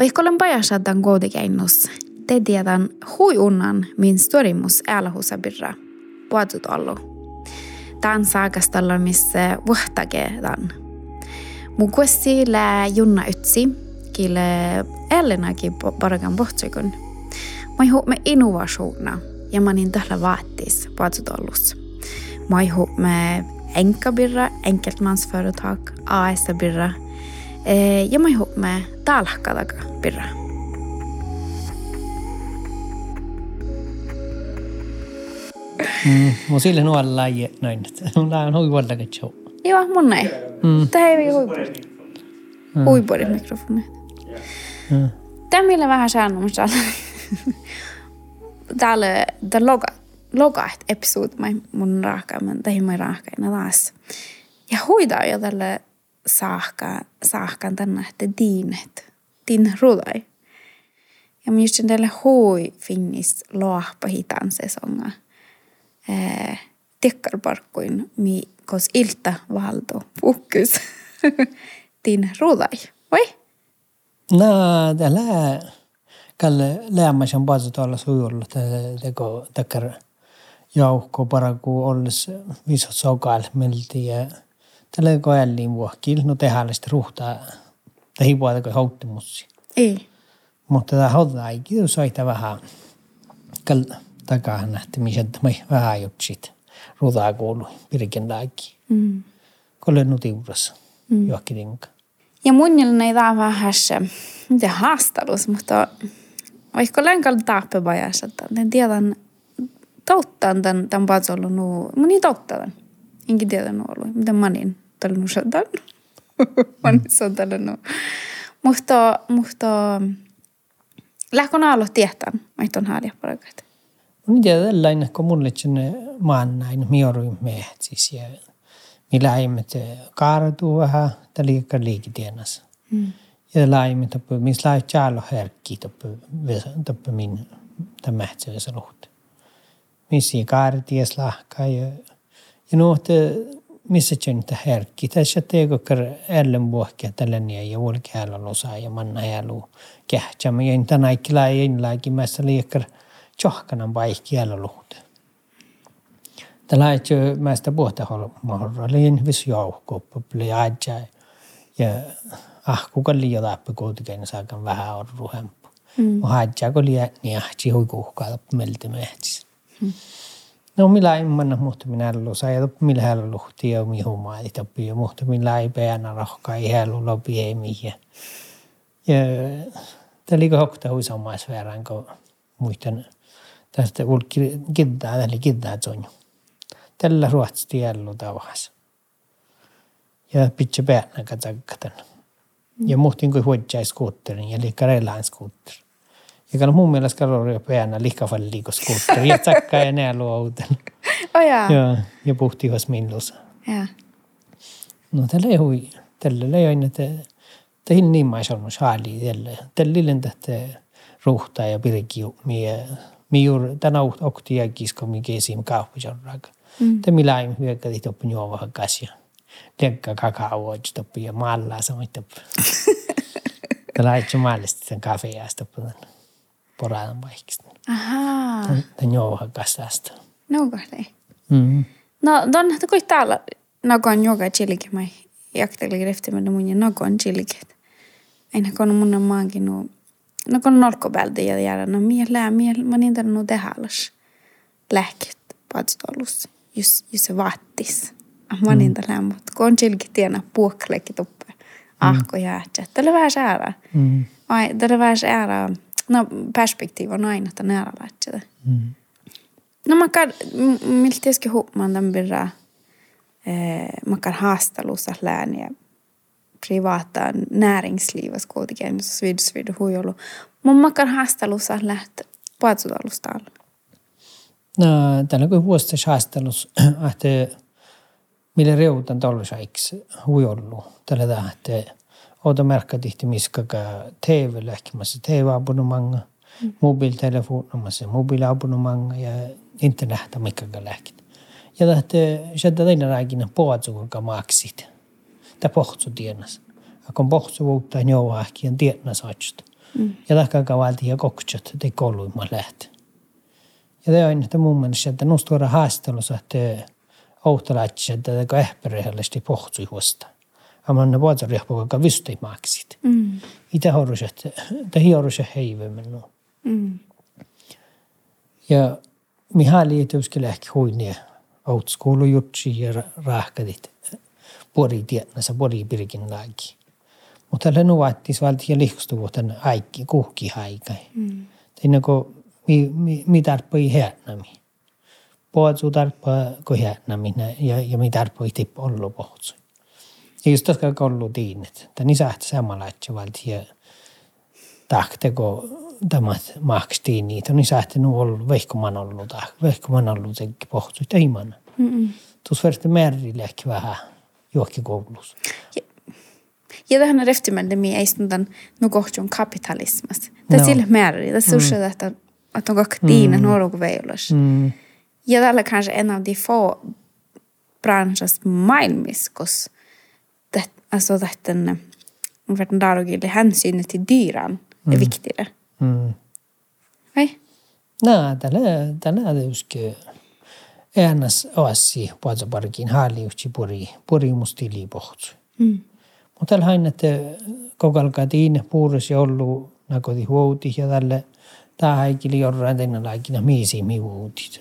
Vaikka olen pajasadan koodikäinnus, te tiedän hui unnan min storimus äälahusa birra, puhutut allu. Tämän saakastalla missä vuhtage tämän. Mun kuessi lää junna ytsi, kille ellenäkin parakan pohtsikun. Mä ihu me innovaationa ja mä niin tällä vaattis puhutut allus. Mä ihu me enkabirra, enkeltmansföretag, AS-birra, ja mä ihu me talhkadaga birra. Mm, mun sille nuolla laji noin. Mulla on hui vuolla show. Joo, mun ei. Mm. Tämä ei ole huipuri. Huipuri mikrofoni. Mm. Tämä millä vähän säännömistä. Täällä tämä loga, loga ett episod mai mun raaka, men tämä mai raaka ina taas. Ja huidaa jo tälle saahka, saahkan tänne, että diinet, din rudai. Ja mä just tälle hui finnis loahpa hitan sesonga. Eh, tekkarparkkuin, mi kos ilta valdo puhkus. din rudai. Oi? No, tällä kalle läämäsen paasut olla sujulla, teko takkar jauhko paraku olles visot sokaal melti ja tällä koelliin vuohkil, no tehdään sitten ruhtaa, tai puolta hauttimussi. Ei. Mutta tämä hoitaa ei kiitos soita vähän kal takaa nähty, missä tämä vähän jutsit ruutaa kuulu pirkin lääki. Mm. Kolle nutiurassa mm. johonkin rinka. Ja munilla ei tää vähän se, miten haastalus, mutta vaikka länkalla tappebajassa, että en tiedä, touttaan tämän, tämän patsollu nuu, mun ei touttaa tämän. Enkin tiedä nuu ollut, miten manin tällä nuu sadan. manin on tällä nuu. Mutta, mutta lähkön alo tietään, että on hääliä parakat. Niin tiedä tällainen, kun mulle sinne maan näin mioruin mehet siis ja millä aiemmet kaaratuu vähän, tai liikaa liikitienas. Mm. Ja tappu, missä lai tjalo herkki tappu, tappu min tämä se luhti. Missä kaaraties lahkaa ja, ja nuotte missä tjöntä herkki. Tässä teekö kar ellen vuokkia tällainen ja vuolkäällä losaa ja manna jäälu kähtsä. Ja tänä aikilla ei enlääkin mässä liikkar tjohkanan paikki jäällä luhti. Tällä ei mästä puhta holmahorra, liin visu jauhkoppa, pli ajaa ja ah, kuka liian läppä kuitenkin saakan vähän on ruhempu. Mm. Hajaa kun liian niin ahti hui kuhkaa tappu melti mehtis. Mm. No manna muhta minä lusa ja tappu millä ja muhta millä ei peänä rohkaa ei hän lopi ei mihin. Ja liikaa hokta hui samais verran kun muistan tästä ulki kiddää, eli kiddää zonju. Tällä ruotsi jällu tavas. Ja pitää päänä katsakkatan. Ja muhtin kuin huodjai skuutterin ja liikka reilaan ega noh, mu meelest kaloripõhjana lihkavad liiguskoot ja takka ja neeluaudel oh,. Yeah. ja, ja puhtivas mindus. Yeah. No tälle hui, tälle ei aina te, tein niin maisalma saali tälle. Tälle lentähte ruhtaa ja pirkiu mie. Miur tänä uht okti ja kisko mi kesim kahvujan rak. Mm. Te millä ei hyökkä tihti oppi juova kasia. Lekka kakao toppi ja maalla samoin toppi. Tällä ei maallista sen kafeasta puhutaan. Vaikista. Ahaa. Tämän juovahan kasasta. No kohdei. Mm. No, don kui täällä nagon joka chilike mai jakteli refti med mun nagon chilike. Aina kun mun on maankin nu no kun päältä ja jäädä no mie lää mie mä niin tämän nu tehalas. Lääket patstolus. Just just se vaattis. Mä niin tämän mutta kun chilike tiena puokkalekin tuppe. Ahko jäätsä. Tällä vähän säädä. Mm. Ai, tällä vähän säädä. No perspektiivi on aina että nära lähtsä. Mm. No man kan, m- miltä tietysti huomaan tämän birra, eh, man kan haastelussa lääniä privata näringslivet kuitenkin, missä svidsvid huijolu. Mutta man kan haastelussa lähteä puhutusalustalla. No, tällä kun vuosta saastelus, että millä reutan tollisaiksi huijollu. Tällä tämä, että Ota märkä tihti miskaka TV lähkimässä TV-abonnemanga, mm. mobiiltelefonamassa mobiiliabonnemanga ja internet mikkaga lähkit. Ja tahti sieltä teillä rääkina puhutsukuka maksit. Tämä pohtsu tienas. Akon pohtsu vuutta njoa ähkien tienas. Mm. Ja tahkaa kavalti ja kokset, te kouluimma lähtee. Ja det on että mun mielestä, että nusta voidaan haastelussa, että ouhtalaitsi, että teko ehperehellisesti pohtsui huosta. Amma ne vuotta rihpua, joka vysti maksit. Mm. Itä horuset, että hioruset heivemmin. Mm. Ja mihän liittyy ehkä huinia outskoulujutsi ja rahkadit pori tiedänsä pori pirkin laki. Mutta tällä nuvattis valti ja lihkustuvuotan aikki kuhki haikai. Mm. Tein kun mi, mi, mi tarpoi häänämi. Puhutsu tarpoi ko häänämi ja, ja mi tarpoi tipp ollu puhutsu. Just tässä kollu tiinnet. Samalla, että valti ja tahteko tämä makstiin niitä. Niin sähtä nu ollut vehkoman ollut, vehkoman ollut senkin puhutsu. Ei manna. Tuossa verran merrille ehkä vähän johonkin koulussa. Ja, tähän reftimään, mi ei stundan no kohtun kapitalismas. Tämä no. sille määrin. Tämä mm. sushi, että de går dina mm. några väylös. Mm. Ja tällä kanske en av de få branschas maailmiskos. Det, alltså den för den och hänsynen till dyran är mm. viktigare. Mm. Vai? No, tällä, tällä tietysti äänas oassi puolta halliuksi puri, puri mustili pohtsu. Mm. Mutta tällä hain, että kokalkaa tiine puurus ja ollut nakoti huouti ja tälle – tahaikili jorran tänne laikina miisi mivuutit.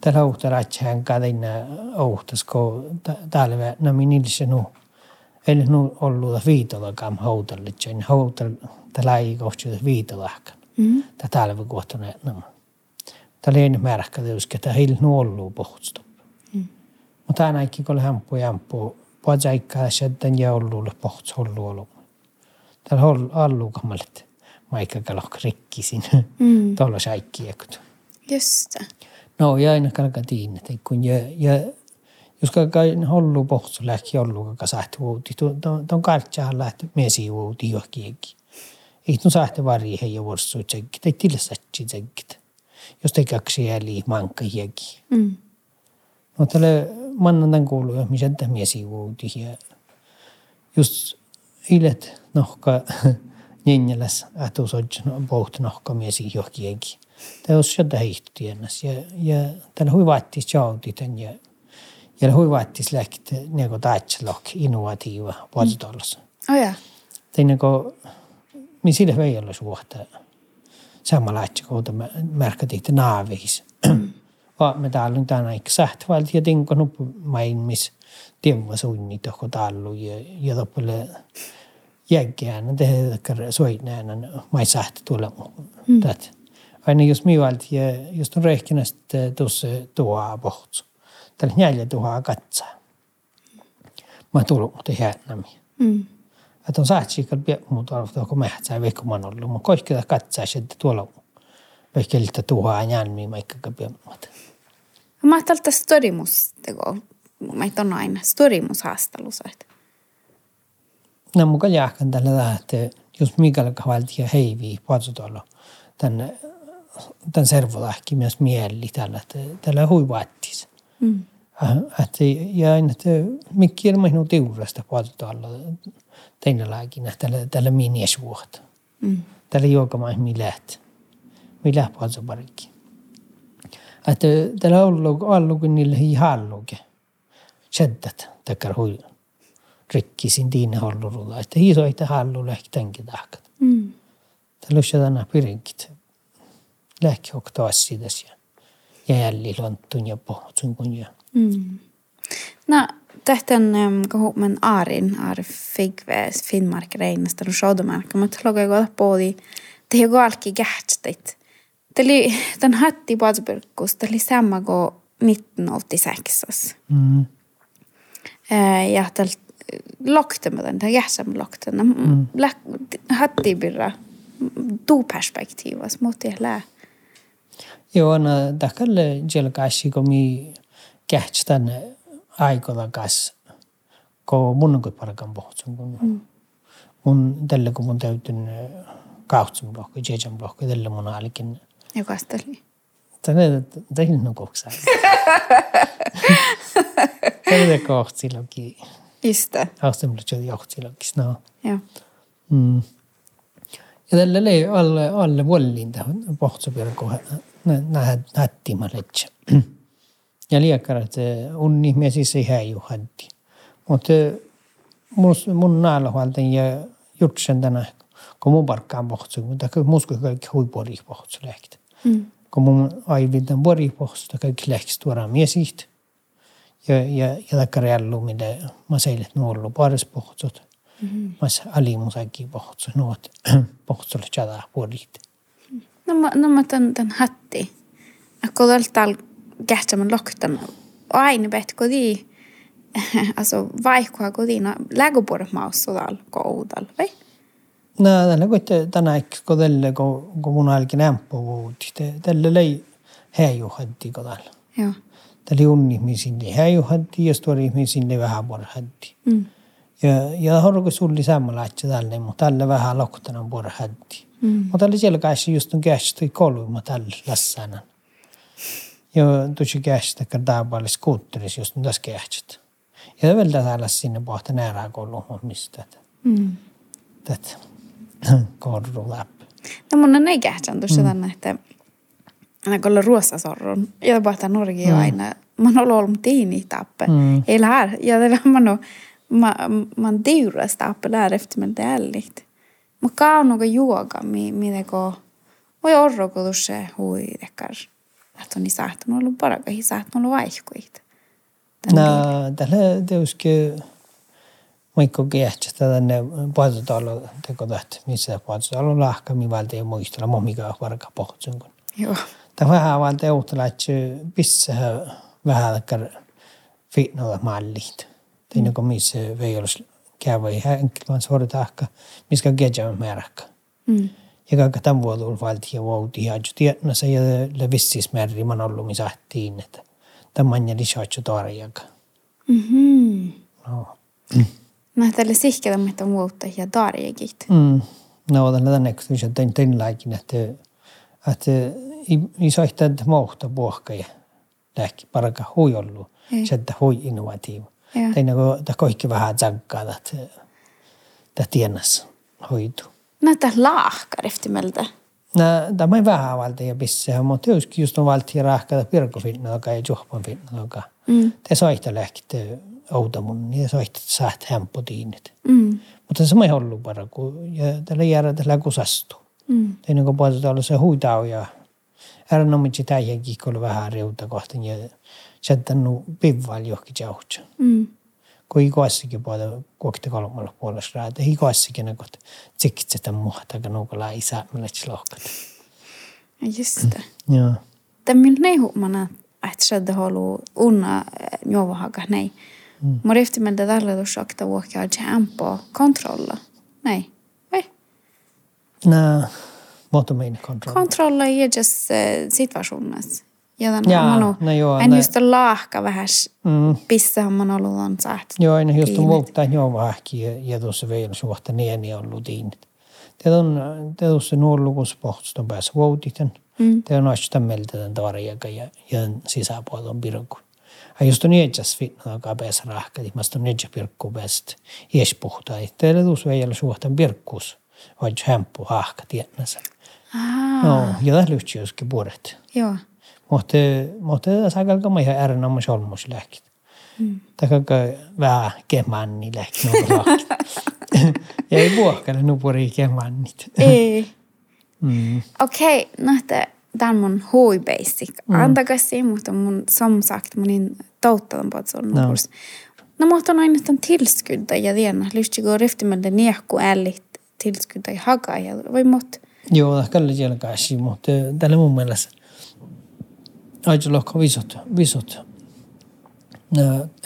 Tällä uhta ratsään tänne uhtas, kun täällä no minilse nu. Eli nu ollut viitolla kam houtalle, sen houtal tällä ei kohti viitolahkan. Tämä täällä kohta nämä. Tämä ei märkä tietysti, että heillä nu ollut pohtusta. Mutta aina ikki kun hampu ja hampu, puhutaan sitten ja ollut pohtus ollut ollut. Täällä on vaikka lohka rikkisin mm. tuolla säikkiekut. Just No ja aina kalka tiinne, kun ja, ja Joska kai hollu pohtu lähti hollu, joka sähti uuti. Tuon kartsahan lähti mesi uuti johkienkin. Ei tuon sähti varri heidän vuorsuun tsenkit, ei tilsätsi tsenkit. Jos te kaksi jäli mankka jäki. Mm. No tälle mannantan kuuluu, jos misen tämä mesi uuti. Ja just ilet nohka njenjäläs ähtuusodjan pohtu nohka mesi johkienkin. Tämä on sieltä heihtutiennäs. Ja, ja tällä huivaattis jauti tämän ja ja huvitis läks nagu taatsilok innovatiiva vastuolus mm.. Oh, tai nagu, me sille ei ole suhta. Samanlaatsi kohta me märkattiin naaveis. Vaan me täällä on tänään ikka sähtövalti ja tinko nuppu maailmis tiemma suunni tohko tallu ja, ja toppele jägään tehdä soineen mai sähtö tulla mm. Aina jos mivalti ja jos on rehkinästä eh, tuossa tuo pohtu. Tällä neljä tuoa katsaa. Mä tullut mutta häänämi. Mm. Että on sähtikal pie muuta arvota, kun mähtsää veikko man ollut. Mä koikkita katsaa sitten tuolla. Veikkeltä tuoa jäänmi maikka pie muuta. Mä ajattelin, storimus teko. Mä on aina storimus haastelussa. No muka jääkän tällä että jos mikäli kavalti ja heivi puolella tän tän servolähki myös mieli tällä tällä huivaattis. Mm. Että ja että mikki ilma minun tiurasta puolella teillä lääkinä tällä tällä miniesvuota. Mm. Tällä juokamaan mi läht. Mi läht puolella parikki. Että tällä ollut ollut niille hi halluke. Seddat takkar huiva rikkisin tiine hallurulla. Että hiisoita hallu lähti tämänkin tahkat. Mm. Tällä tänä pirinkit. Lähti taas siitä ja jälli lontun ja pohtun kun ja. Mm. No, tähtän kun men Arin, Ari Figves, Finnmark Reinasta, du Sjodomarka, mutta logai goda poodi, det är galki gärtstit. Det oli, den hatti Badsburkus, det oli samma gå 1986. Mm. Eh, ja, det loktemeden, tämä jäsenlokten, mm. hatti birra du perspektiivas, mutta lää. Joo, no tälle jelkaisi, kun mi kähtsi kähtstan aikoda kas ko munnukut parakan pohutsun kun mun tälle kun mun täytyn kahtsun blokki, jejan blokki, tälle mun alikin. Ja kastali. Tänne tehin on koksa. Tänne kohtsilokin. Iste. Aastan blokki johtsilokin, no. Joo. Mm. Ja tällä lei alle, alle vuolliin tähän pohtsupiirkoon nähdään nättimä letsä. Ja liekkarat on ihmisiä siis ei häiju hänti. Mutta mun naalahuolten ja jutsen tänä, kun mun parkkaan pohtsu, mutta musko kaikki huipuri pohtsu lehti. Mm. Kun mun aivintan vuori pohtsu, kaikki lehti tuodaan miesihti. Ja, ja, ja takkar jällu, mitä mä seilet nuollu paris pohtsut. Mm-hmm. Mas alimusakki pohtsu, nuot pohtsulle tjada vuorit. No mä, no mä tän hatti. Kun täällä kähtsaman lohtama. Aina petkodi, also vaikua kodina, lägupuolet maussolal koudal, vai? No, tällä kuitte tänä ikkko tälle, kun mun älkin ämpö vuoti. Tälle lei häijuhatti kodal. Joo. Tälle on ihmisinne häijuhatti ja stuori ihmisinne vähän porhatti. Mm. Ja, ja horko sulli sammalaatsi tälle, mutta tälle vähän loktanan porhatti. Mm. Mutta tälle siellä kanssa just on käsi tuli kolme tälle lassanan. Ja tuossa kun tämä paljon skuutterissa just on tässä käsittö. Ja vielä täällä sinne pohta näärää kouluun, mistä tätä. Mm. Tätä korru läpi. No mun on ei kähtsän tuossa mm. tänne, että aina kun ollaan ruosasorrun, ja pohtaa Norgi mm. aina, mä oon ollut ollut tiini tappe. Mm. Ei här, ja det var man man, man dyras tappe där efter men det är ärligt. Mä käyn något yoga, mitä ko voi orro kun tuossa hui tekkar. Että on saattanut ollut saattanut ollut vaihkuit. No, tällä teuskin Mikko kehtsästä tänne puolitalo teko tähtä, missä puolitalo lahka, mi valta ei muistella, mo mikä varka pohtsun. Joo. Tämä vähän valta ei uhtella, että pissä vähän takkar fitnoilla mallit. Tein kun missä ei olisi käydä ihan vaan suora tahka, missä keja määräkkä. Mm. Ja kaikki tämän vuoden valtia vuotia, ja tiedän se ja le vissis määrin man ollut, missä ahtiin, että tämä on jäli saattu tarjaka. Mhm. No. Mm. Mä tälle sihkeä, että on vuotta ja tarjakit. Mm. No, tällä tänne, kun se tein tein laikin, että, että ei saa että muuta puhka ja lähki paraka hui ollut, se että hui innovatiivi. Tein kun kaikki vähän tsakkaa, että tämä tiennas hoitu. Näitä lahkar efter meiltä. No, tämä ei vähän valta ja pissää, mutta joskin just on valta ja rahkata pirkofinnoka ja juhpan finnoka. Mm. Te soihta lähkitte mun, niin soihta saat hämpotiinit. Mm. Mutta se ei ollut para, kun ja tällä jäädä tällä kusastu. Mm. Tein kun puhutaan olla se huitau ja ääränomitsi täijänkin, kun vähän riuta kohtaan ja jättänyt pivval johonkin jauhtsa. Mm kun ikoissakin puolella kuokti kolmalla puolella raata. Ikoissakin ne kohta tsikit sitä muhta, kun nuukolla isä menet lohkat. Just det. Joo. Tämä ei huomana, että se halu unna juovahaga, nej. Mm. Mä rifti meiltä tällä tuossa akta vuokkia jampo kontrolla. Nej. Vai? Nää, mutta meidän kontrolla. Kontrolla i just situationessa. Ja tämän Jaa, no joo, en ne... just lahka vähän mm. pissähän man ollut on saat. Joo, en just muuttaa joo vähki ja, ja tuossa vielä suhta nieni on lutinit. Te on te tuossa nuorlukus pohtuston päässä vuotiten. Mm. On aista meiltä tämän tarjaka ja, ja sisäpuolella on pirkku. Ja just on jätsäs fitna joka päässä rahka, niin mä on jätsä pirkku päästä. Jes puhtaa. Teillä tuossa vielä suhtan pirkkuus. Vaikka hämppu hahka tiedännässä. No, ja tässä lyhtsä joskin puolet. Joo. Mutta, mutta sakal ka ma ihan ärnamma solmus lähkit. Mm. Taka ka vähän kemanni lähkit ja ei puhkele nupuri kemannit. Ei. Mm. Okei, okay, no tämä on mun hui basic. Mm. Antakasi, mutta mun som sagt mun in touttadan på att sån no. kurs. No mutta on aina tämän tilskydda ja tiedä, lysti går efter med det nieku ällit tilskydda ja hakaa ja vai mot. Joo, kyllä siellä kanssa, mutta tällä mun mielestä Aitolokka visot, visot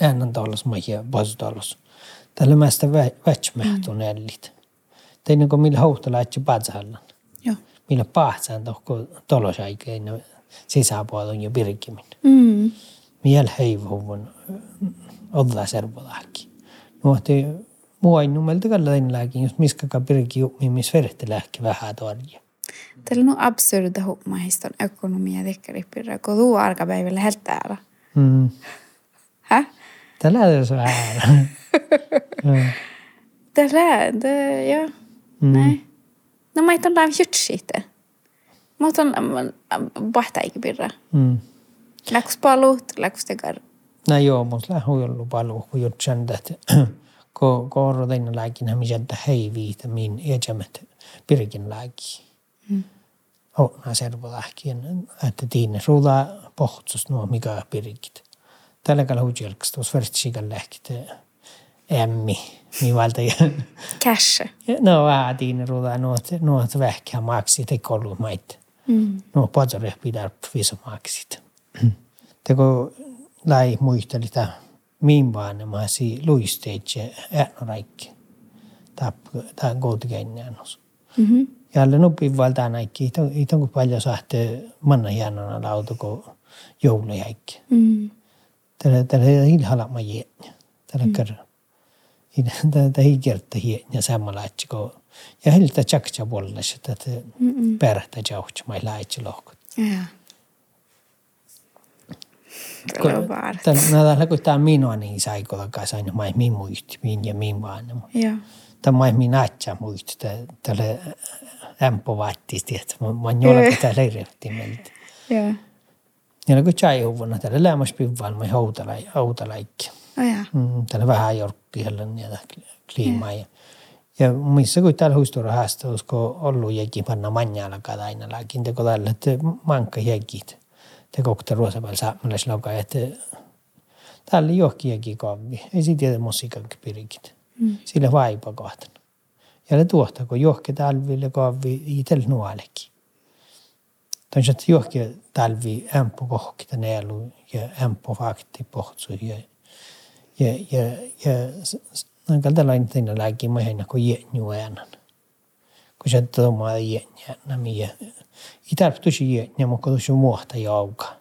äänen tallos mahia bazutallos. Tällä mästä vätsmähtun mm. ällit. Tein kun millä houhta lähtsi patsahallan. Joo. Millä pahtsaan tohko tolosaikein sisäpuolun ja pirkimin. Mm. Miel heivuvun odla servolahki. Nuotti muu ei numelta kalla lääkin, jos miskaka pirki missä verhti lähki vähän torjia. On absurda huomahiston ekonomia dekkaripirra, kun tuu arkapäivällä helt täällä. Mm. Hä? Tällä on så här. Tällä, det, ja. Mm. Nej. No mä maita on lämmin jutsiite. Mutta on vahta eikä pirra. Mm. Läks palut, läks tekar. No joo, mutta lähden huijollu paljon, kun jutsen, että ko korro tein lääkin, missä hei viitä, min ejamet pirikin lääkin. Och mä servo lähkien, että tiinne sulla pohtus nuo mikä pirikit. Tällä kautta hujelks tuossa emmi, lähkit eh, ämmi, niin mivalta. Kässä. No vähän tiinne sulla nuot, nuot vähkiä maksit, ei kollu mait. Mm. No patsare pitää viso maksit. Teko lai muisteli tämä min vanhemmasi luisteitse no tap Tämä on kuitenkin äänässä. Mm-hmm. Jälle nupin valtaa näikki. Itse kun paljon saatte manna hienona lauta kuin joulujäikki. Mm. Tällä tällä ilhalla mä jäänä. Tällä kerran. Tällä ei kerta jäänä samalla, että kun ja hiltä tjakja puolella, että perhtä jauhtsi mai laitsi lohkot. Ja. Kyllä on vaara. Tällä kun tämä minua niin saikolla kanssa aina mai min muisti, min ja min vaan. Ja. Tämä nagu ei minä atja muista, tälle ämpö vaattis, että mä en ole tätä leirehtimeltä. Joo. Ja kun chai huvana, tälle lämmäs pivvaan, mä hautalaikin. Tälle vähän jorkki, hellen ja kliimaa. Ja missä kui täällä huistura haasta, olisiko ollut jäkin panna manjalla kadaina lääkin, teko tällä, että mankka jäkin. Teko kohta ruosapäällä saamelaislokaa, että täällä johki jäkin kaavi. Ei siinä tiedä musiikan pyrikit. Mm. Sillä vaipa kohtan. Ja le tuohta, kun johki talville kavvi itellä nuolekin. Tämän että johki talvi ämpö kohki tänne elu ja ämpö fakti pohtsu ja ja ja ja näin tällainen tein lääkin kun jäänju äänen. Kun se tuomaa nämi ja i tosi jäänjä, mutta tosi muohta jauka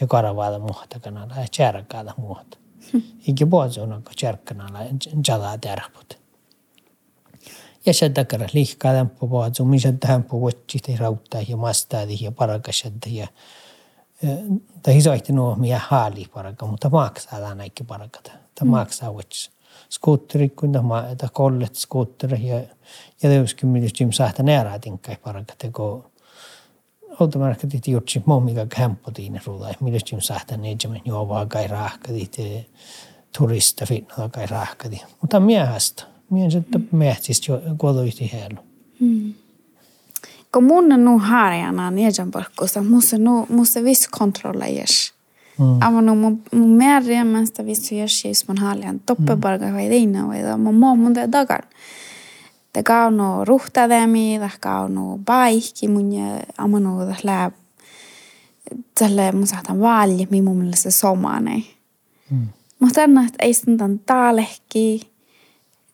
ja karavaada muohta kanalla ja kärkaada muohta. Eikä puhuta on onko kärkkanalla jalaa tärput. Ja se takara liikaa tämppö puhuta, missä tämppö vuotsi te rauttaa ja mastaadi ja parakasjadda ja tai isoihti nuo miä haali paraka, mutta maksaa tämä näikki parakata. Tämä maksaa vuotsi skuutteri, kun tämä kollet skuutteri ja, ja teuskin miltä jim saada näärää tinkkai parakata, kun automarkka tihti jutsi mommiga kämppo tiine ruuda, miltä jim saada nejamen juovaa kai rahkati, turista finnoa kai rahkati. Mutta miehästä, miehen että miehtistä jo kodoiti heilu. Mm. Kun mun on nu harjana nejan parkkossa, musta nu musta viss kontrolla jes. Mm. Amma nu mun mun merre mesta viss jes jes mun harjan toppe barga vai deina vai da mun mom mun da dagar. ta κάνω ruhtademi, tas κάνω paikki mun ja amanu tas läheb, selle ma saatan valmi mun mielestä somane. Mm. Mutta anna, että ei sinun taalehki,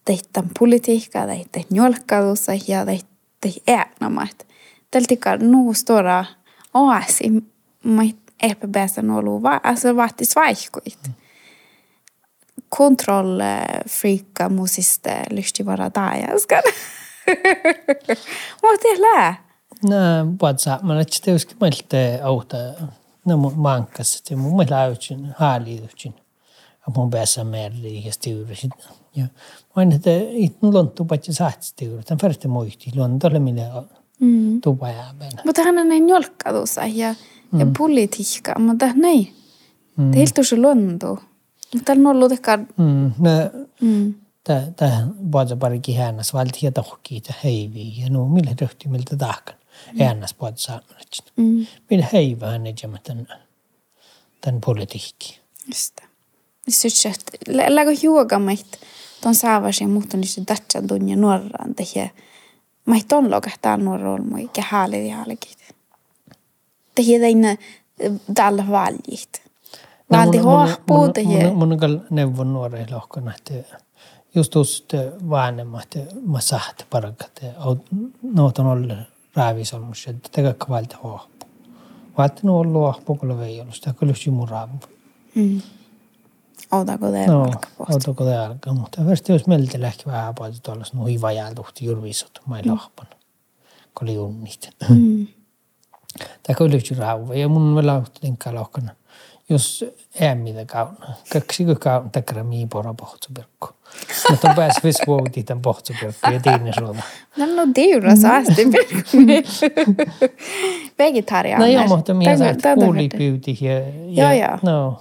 tehtaan politiikkaa, tehtaan njolkkadussa ja tehtaan äänamait. Tälti ka nuu stora oasi, ma ei ehpä päästä nuoluu, vaan se vaatis vaihkuit. Mm. Musista lysti vara taajaskan. Mutta lää. No, puhut saamalla, että teuskin meiltä auta, no mankkas, että mun mielestä läytsin, haaliutsin. Ja mun päässä määrin ja stiurisin. Ja mä että itse lonttu paitsi saat stiuri. Tämän färte muisti, lontolle minä Mm. tupa jäämään. Mutta hän on näin njolkkadussa ja, ja politiikka, mutta näin. Mm. Det är helt så luonto. Mutta on ollut ehkä... Mm. No, Mm. tämä puhutaan parikin hännäs valti ja no, millä röhti miltä tahkan. Hännäs puhutaan saamalla. Mm. Millä heivä hän ei tämän, tämän politiikki. Det. Syts, että lägö juoga meitä ton saavasin mutta niistä datsan tunnia nuoraan tehdä. Meitä on lokahtaa nuoroon mui kehäli ja halkit. Tehdä teina tällä valjit. Valti hohpuu tehdä. Mun on kyllä neuvon nuoreen lohkona, että just tuosta vanhemmat, mä sahte parakat, noot on ollut räävisolmus, että tekee valta hohpuu. Valta on ollut hohpuu, kun ei ollut sitä, kyllä just mun raavu. Mm. Otako te No, autoko te alkaa, mutta värsti jos meiltä lähti vähän paljon tuolla no hiva jältuhti jurvisot, mä ei lohpan, kun oli unnit. Mm. Kyllä just raavu, ja mun on vielä linkkaa lohkana. Jos ämmitä kauna. Kaksi kauna takara mii pora pohtsupirkku. Mutta on pääs vis vuoti tämän pohtsupirkku ja tiinne suola. No no diura saasti pirkku. Vegetarianer. No joo, mutta minä saat tätä kuuli pyyti. Joo, joo. No,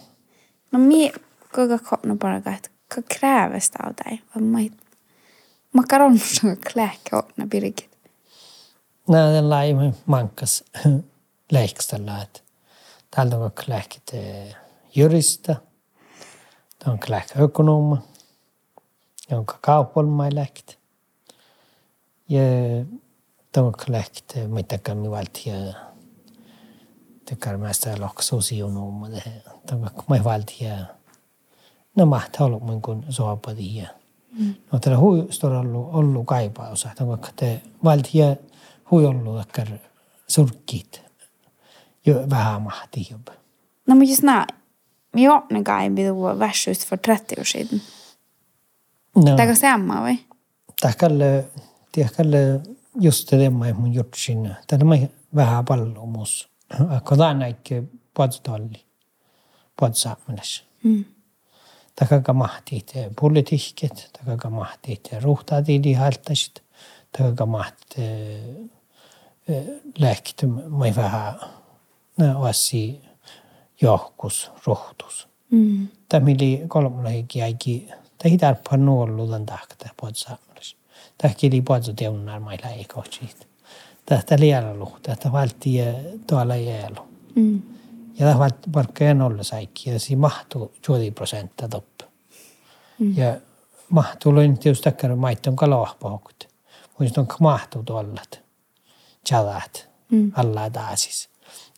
No mi kuinka kopno paraga, että ka krävestä av dig. Vad mai makaron som pirkit. nämä on tällainen mankkas leikkistellä, että täältä on klähkit jurista, tämä on klähkä ökonoma, jonka kaupalmai lähkit. Ja tämä on klähkit, mitä kämi valtia, tekar mästä tämä on mai valtia, no mahtaa olla mun kuin soapadi ja No tällä hui ollut kaipausa, että vaikka te valtia hui ollut ehkä surkkit jo vähän mahti jopa. No men just nää, mi opna kai bidu värsys för 30 år sedan. No, Tämä samma vai? tähkälle, tähkälle just det mä mun jutsin, tällä mä vähän pallo mus. Akka tämä näikke puolestalli, puolesaamenes. Mm. Takaga mahtit politiikket, takaga mahtit ruhtatiidi haltasit, takaga mahtit lääkit, mä vähän asi jahkus, rohtus. Mm. Tämä oli kolmulegi aiki, tämä ei tarpanu ollut tämän tahta podsaamallis. Tämä oli podsa teunar mailla ei kohtsiit. Tästä lielalu, tästä valti tuolla jäälu. Mm. Ja tämä valti parkkeen olla saikki ja siinä mahtuu 20 prosenttia toppi. Mm. Ja mahtuu loin tietysti takkar maitton kalahpahokut. Muistan mahtuu tuolla. Chadat. Mm. Alla taasis.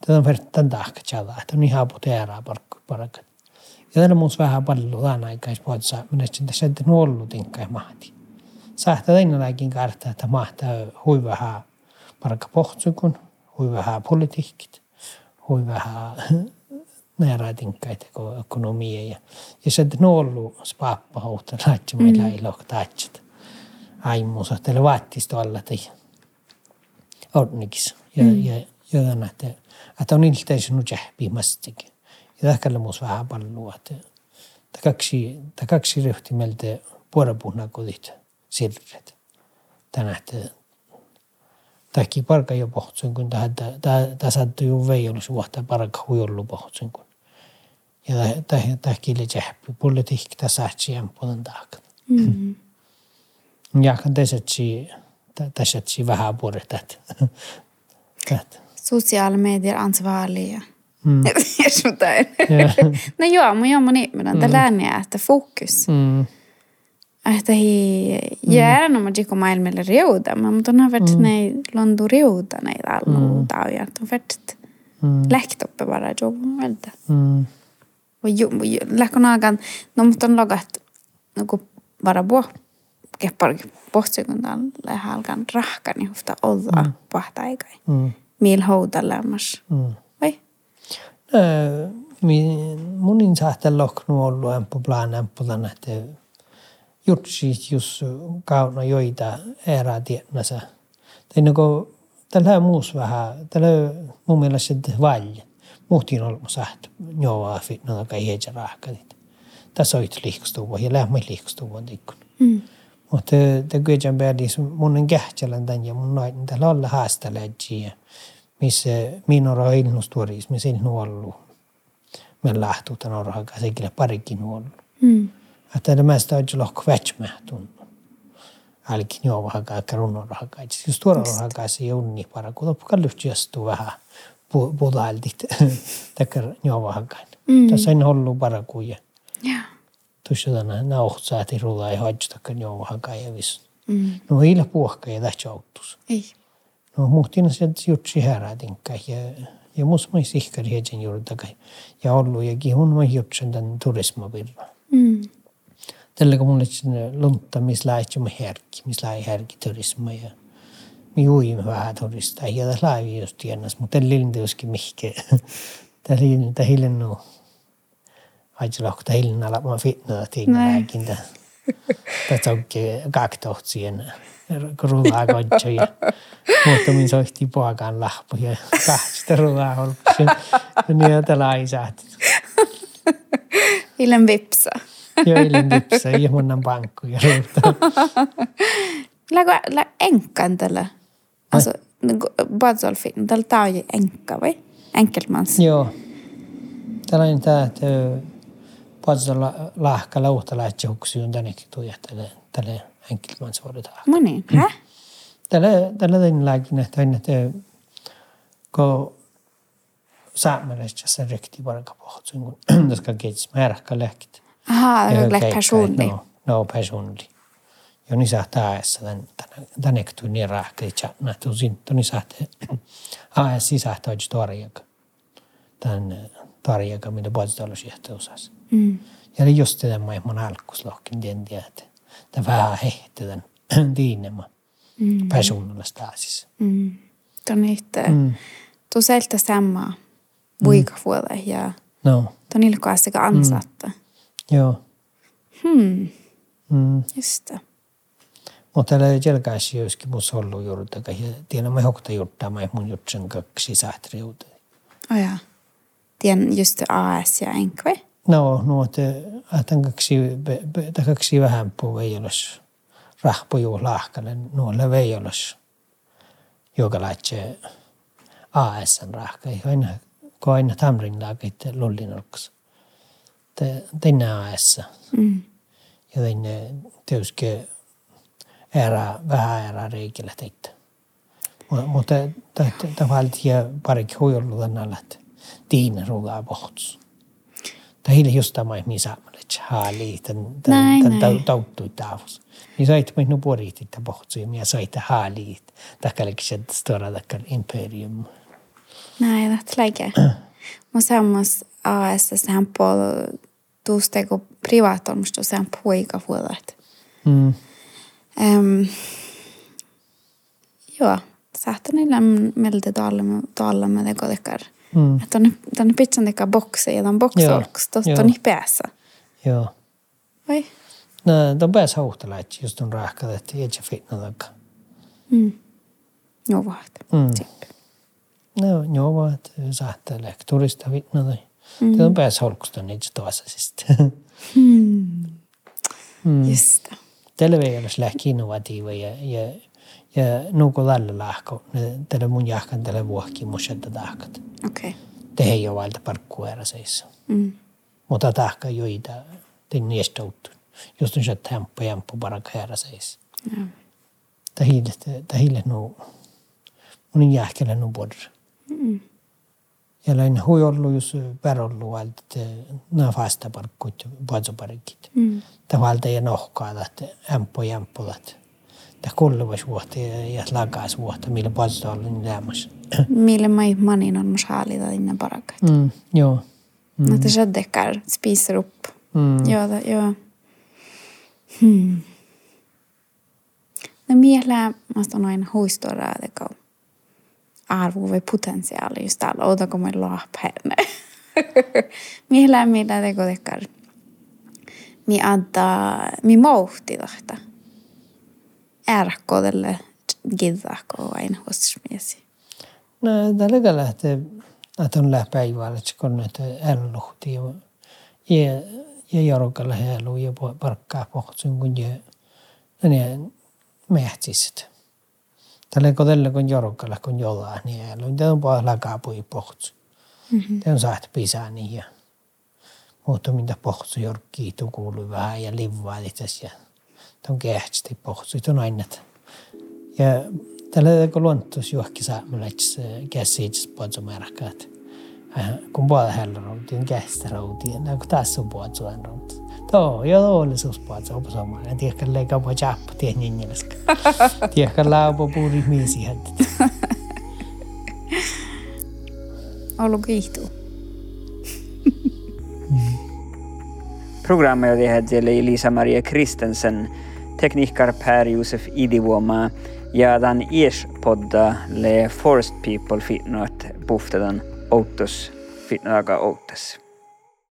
Tätä on verran tahka chalat, on ihan puteeraa parakat. Ja tänne muus vähän paljon tämän aikais puolessa, minä sitten sieltä nuollu tinkkai mahti. Saattaa tänne laikin kartta, että mahtaa hui vähän parka pohtsukun, hui vähän politiikit hui vähän nära tinkkaita kuin ekonomia. Ja, ja se ollut spappa huuta laitsi meillä ei lohka taitsat. Aimuus, että vaattis tuolla tai onnikis. Ja, mm. ja, tämän, että, että on ilteisin jähpimastikin. Ja tähkällä muus vähän paljon, että että kaksi, että kaksi ryhti meiltä puorapuhna kodit sirret. Tänä, että Tähki parka jo pohtsun, kun tämä sattui ju vei olisi vuotta parka huijollu pohtsun. Kun. Ja tähki oli jähpi, politiikki tässä ähtsien puolen taakka. Ja kan tässä tässä vähän puolet Tätä. Sociala medier ansvarliga. Mm. Sådär. Ja. No joo, mun joo, mun ihminen. Tämä lääniä, että fokus. Mm. Että hi gärna man tycker maailmalla riuda, men mutta on varit nej londu riuda nej alla Mm. tauja. On varit Mm. lähtoppe bara jobb vältä. Mm. Och ju läkon agan, no mutta on logat no bara bo keppar pohtsikuntaan lähalkan rahkani hufta olla pahta aikai. Mm. Mil houda lämmas. Mm. Vai? Munin sahtel lohknu ollut ämpö plan ämpö tänne, että jutsit jos kauna joita erää tiedänsä. Tai kun tällä muus vähän, tällä mun mielestä valja. Muhtiin ollut säht, joo, no kai heitä rahkadit. Tässä on yksi liikustuva ja lämmö liikustuva tikkun. Mm. Mutta te kuitenkin päädis mun en kähtsälän tän ja mun noin tällä olla haastaläjiä, missä minun on ilmastuoris, missä ei ollut. Me lähtuu tämän orhakaan, se kyllä parikin ollut. Mm. Että tämä sitä on lohko vätsmähtun. Alkin joo vähän kaikka runnon rahakaan. Jos tuolla rahakaan se ei ole niin para, kun loppukaan lyhtyästuu vähän pu- putaltit. Takkar joo vähän Mm. Tässä ei ollut para kuja. Ja. Tuossa tänä nauhtsaati rullaa ja hoidstakaan joo vähän ja viss. Mm. No ei ole puhka ja tähtsä auttus. Ei. Но muhtin sed jutsi häradin ja ja mus ma sihkar hedin juurdega ja ollu ja kihun ma jutsen tän turisma virra. Mm. Tälläkä mulle sinne lunta, missä lähti mun härki, missä lähti härki turisma ja mi uin vähän turista ja tässä laivi just tienas, mutta tällä lintiuskin mihke. Tällä hiljennuu. Aitsi lohta hiljennä, mä fitnaa tiikin lääkintä. Tässä onkin kaktohtsi enää. Rullaa kontso ja muutamin soihti poakaan lahpu ja kahdesta rullaa olkasi. Ja niitä laisaat. Illen vipsa. Joo, illen vipsa, ja ruuta. Läggo lä enkan tällä. Alltså, badsolfin, tällä tää on enka vai? Enkelmans. Joo. Tällainen tämä, että patsalla lahka lauta lähtee huksuun tännekin tuja tälle, tälle enkelman suoritaan. No niin, hä? Tällä, tällä tämän lääkin, että aina, että kun saamelaisessa sen rikti varka pohtuin, kun tästä keitsi määräkkä lääkit. Aha, det är personlig. No, no personlig. Ja niin saa taessa tän tän ektu niin rahkli chatna tu sin tu niin saa a sisahtaa just tarjaka. Tän tarjaka mitä puolesta sieltä osas. Mm. Ja niin just tämän mai mun alkuslohkin tien että tämä vähän hehti tän tiinema. Mm. Personilla staasis. Mm. Tuon inte, Mm. tu seltä samma vuikafuole ja No, tuon ilkoa sekä ansatta. joo. Hmm, Mm. just det. Mutta tällä jälkäisi joskin mun sollu juurta, ja tiedän mä hokta juttaa, mä mun jutsen kaksi säätriuteen. Oh ja. Tien just det AS ja enk vai? No, no, että tämän kaksi, tai kaksi vähän puu ei olisi rahpojuu lahkalle, nuolle ei olisi, joka laitse ASn rahka, aina, kun aina tamrin laakit olkas. Tänne AS, Mm. ja tänne tietysti ära, vähän ära reikillä teitä. Mutta tavallaan parikin huijollu tänne, että tiina ruudaa pohtus. Tai hiili just tämä, missä mä haali, Näin, tämän näin. tauttui taavus. Niin sait minun puolitit että pohtus, ja minä sait haali, takkallekin se stora takkar imperium. Nej, det läge. Mä sammas AS på tuusteko privaatolmusta sehän poikafuolet. Mm. Um, joo, sähtöneillä meiltä tuolla med det kodekar. Mm. Että on, on pitsan teka bokse ja on boksolks, tosta joo. on niin päässä. Joo. Vai? No, de pääs hauhtalaitsi, just on rahkat, että ei se fitna takka. Mm. Joo, vaat. Mm. No, joo, että saattaa lekturista fitna tai. Mm. Det on pääs holkusta niitä tuossa siis. Hmm. Mm. Just det. Tällä ei ole lähki innovatiiva ja, ja, ja nuuko tällä lahko. Tällä mun jahkan tällä vuokki mushetta tahkat. Okei. Okay. Det ei ole valta parkkuera seissa. Mm. Mutta tahka joita den niistä uttu. Just on se tempo jämppu paraka herra seissa. Joo. Tahille nu mun jahkelle nu bodr. Mm. Ja lain hui ollu jos perollu valta na fasta parkkut patsoparikit. Mm. Ta valta ja nohkaa että ämppo jämppu ta kulluvas vuotta ja, ja lakas vuotta millä patso ollu niin lämmäs. Mille mai manin on mus haalida inne parakat. Mm, joo. Mm. Att det sköddekar spiser upp. Mm. Joo. Hmm. No mielä musta on aina huistoraa, että arvo vai potentiaali just täällä. Otako me lahpäänne? Mielä mielä teko tekar. Mi antaa, mi mouhti tahta. Ärkkodelle giddaako aina hosmiesi. No, tällä lähtee, että on läpäivällä, että kun näitä älluhti ja, ja, ja jorkalla hälu ja po- parkkaa pohtsun, kun ja ne mähtiset. Tällä tällä kun jorkalla kun jollain, niin älu, tämä on paljon lakaa pui pohtsu. Mm-hmm. Tämä on saat pisää niin ja mutta mitä pohtsu jorkkii kuuluu vähän ja itse ja tämä on kehtsti pohtsu, tämä on aina. Ja tällä kun luontos juokki saa mulle käsiitse puolta märkät. Kun puolta hällä rautiin kästä rautiin, ja kun tässä on puolta suon rautiin. Tuo, joo, oli sus puolta opa samaan. Ja tiedätkö, leikkaa puolta chappa, tiedä ninjeleska. Tiedätkö, laupo puuri miisi hättä. Ollut kiihtuu. Programmet tehdään Elisa-Maria Kristensen, tekniker Per-Josef Idivuoma ja tämän IES-podda le Forest People fitnoat puhtetan outtos fitnoaga outtas.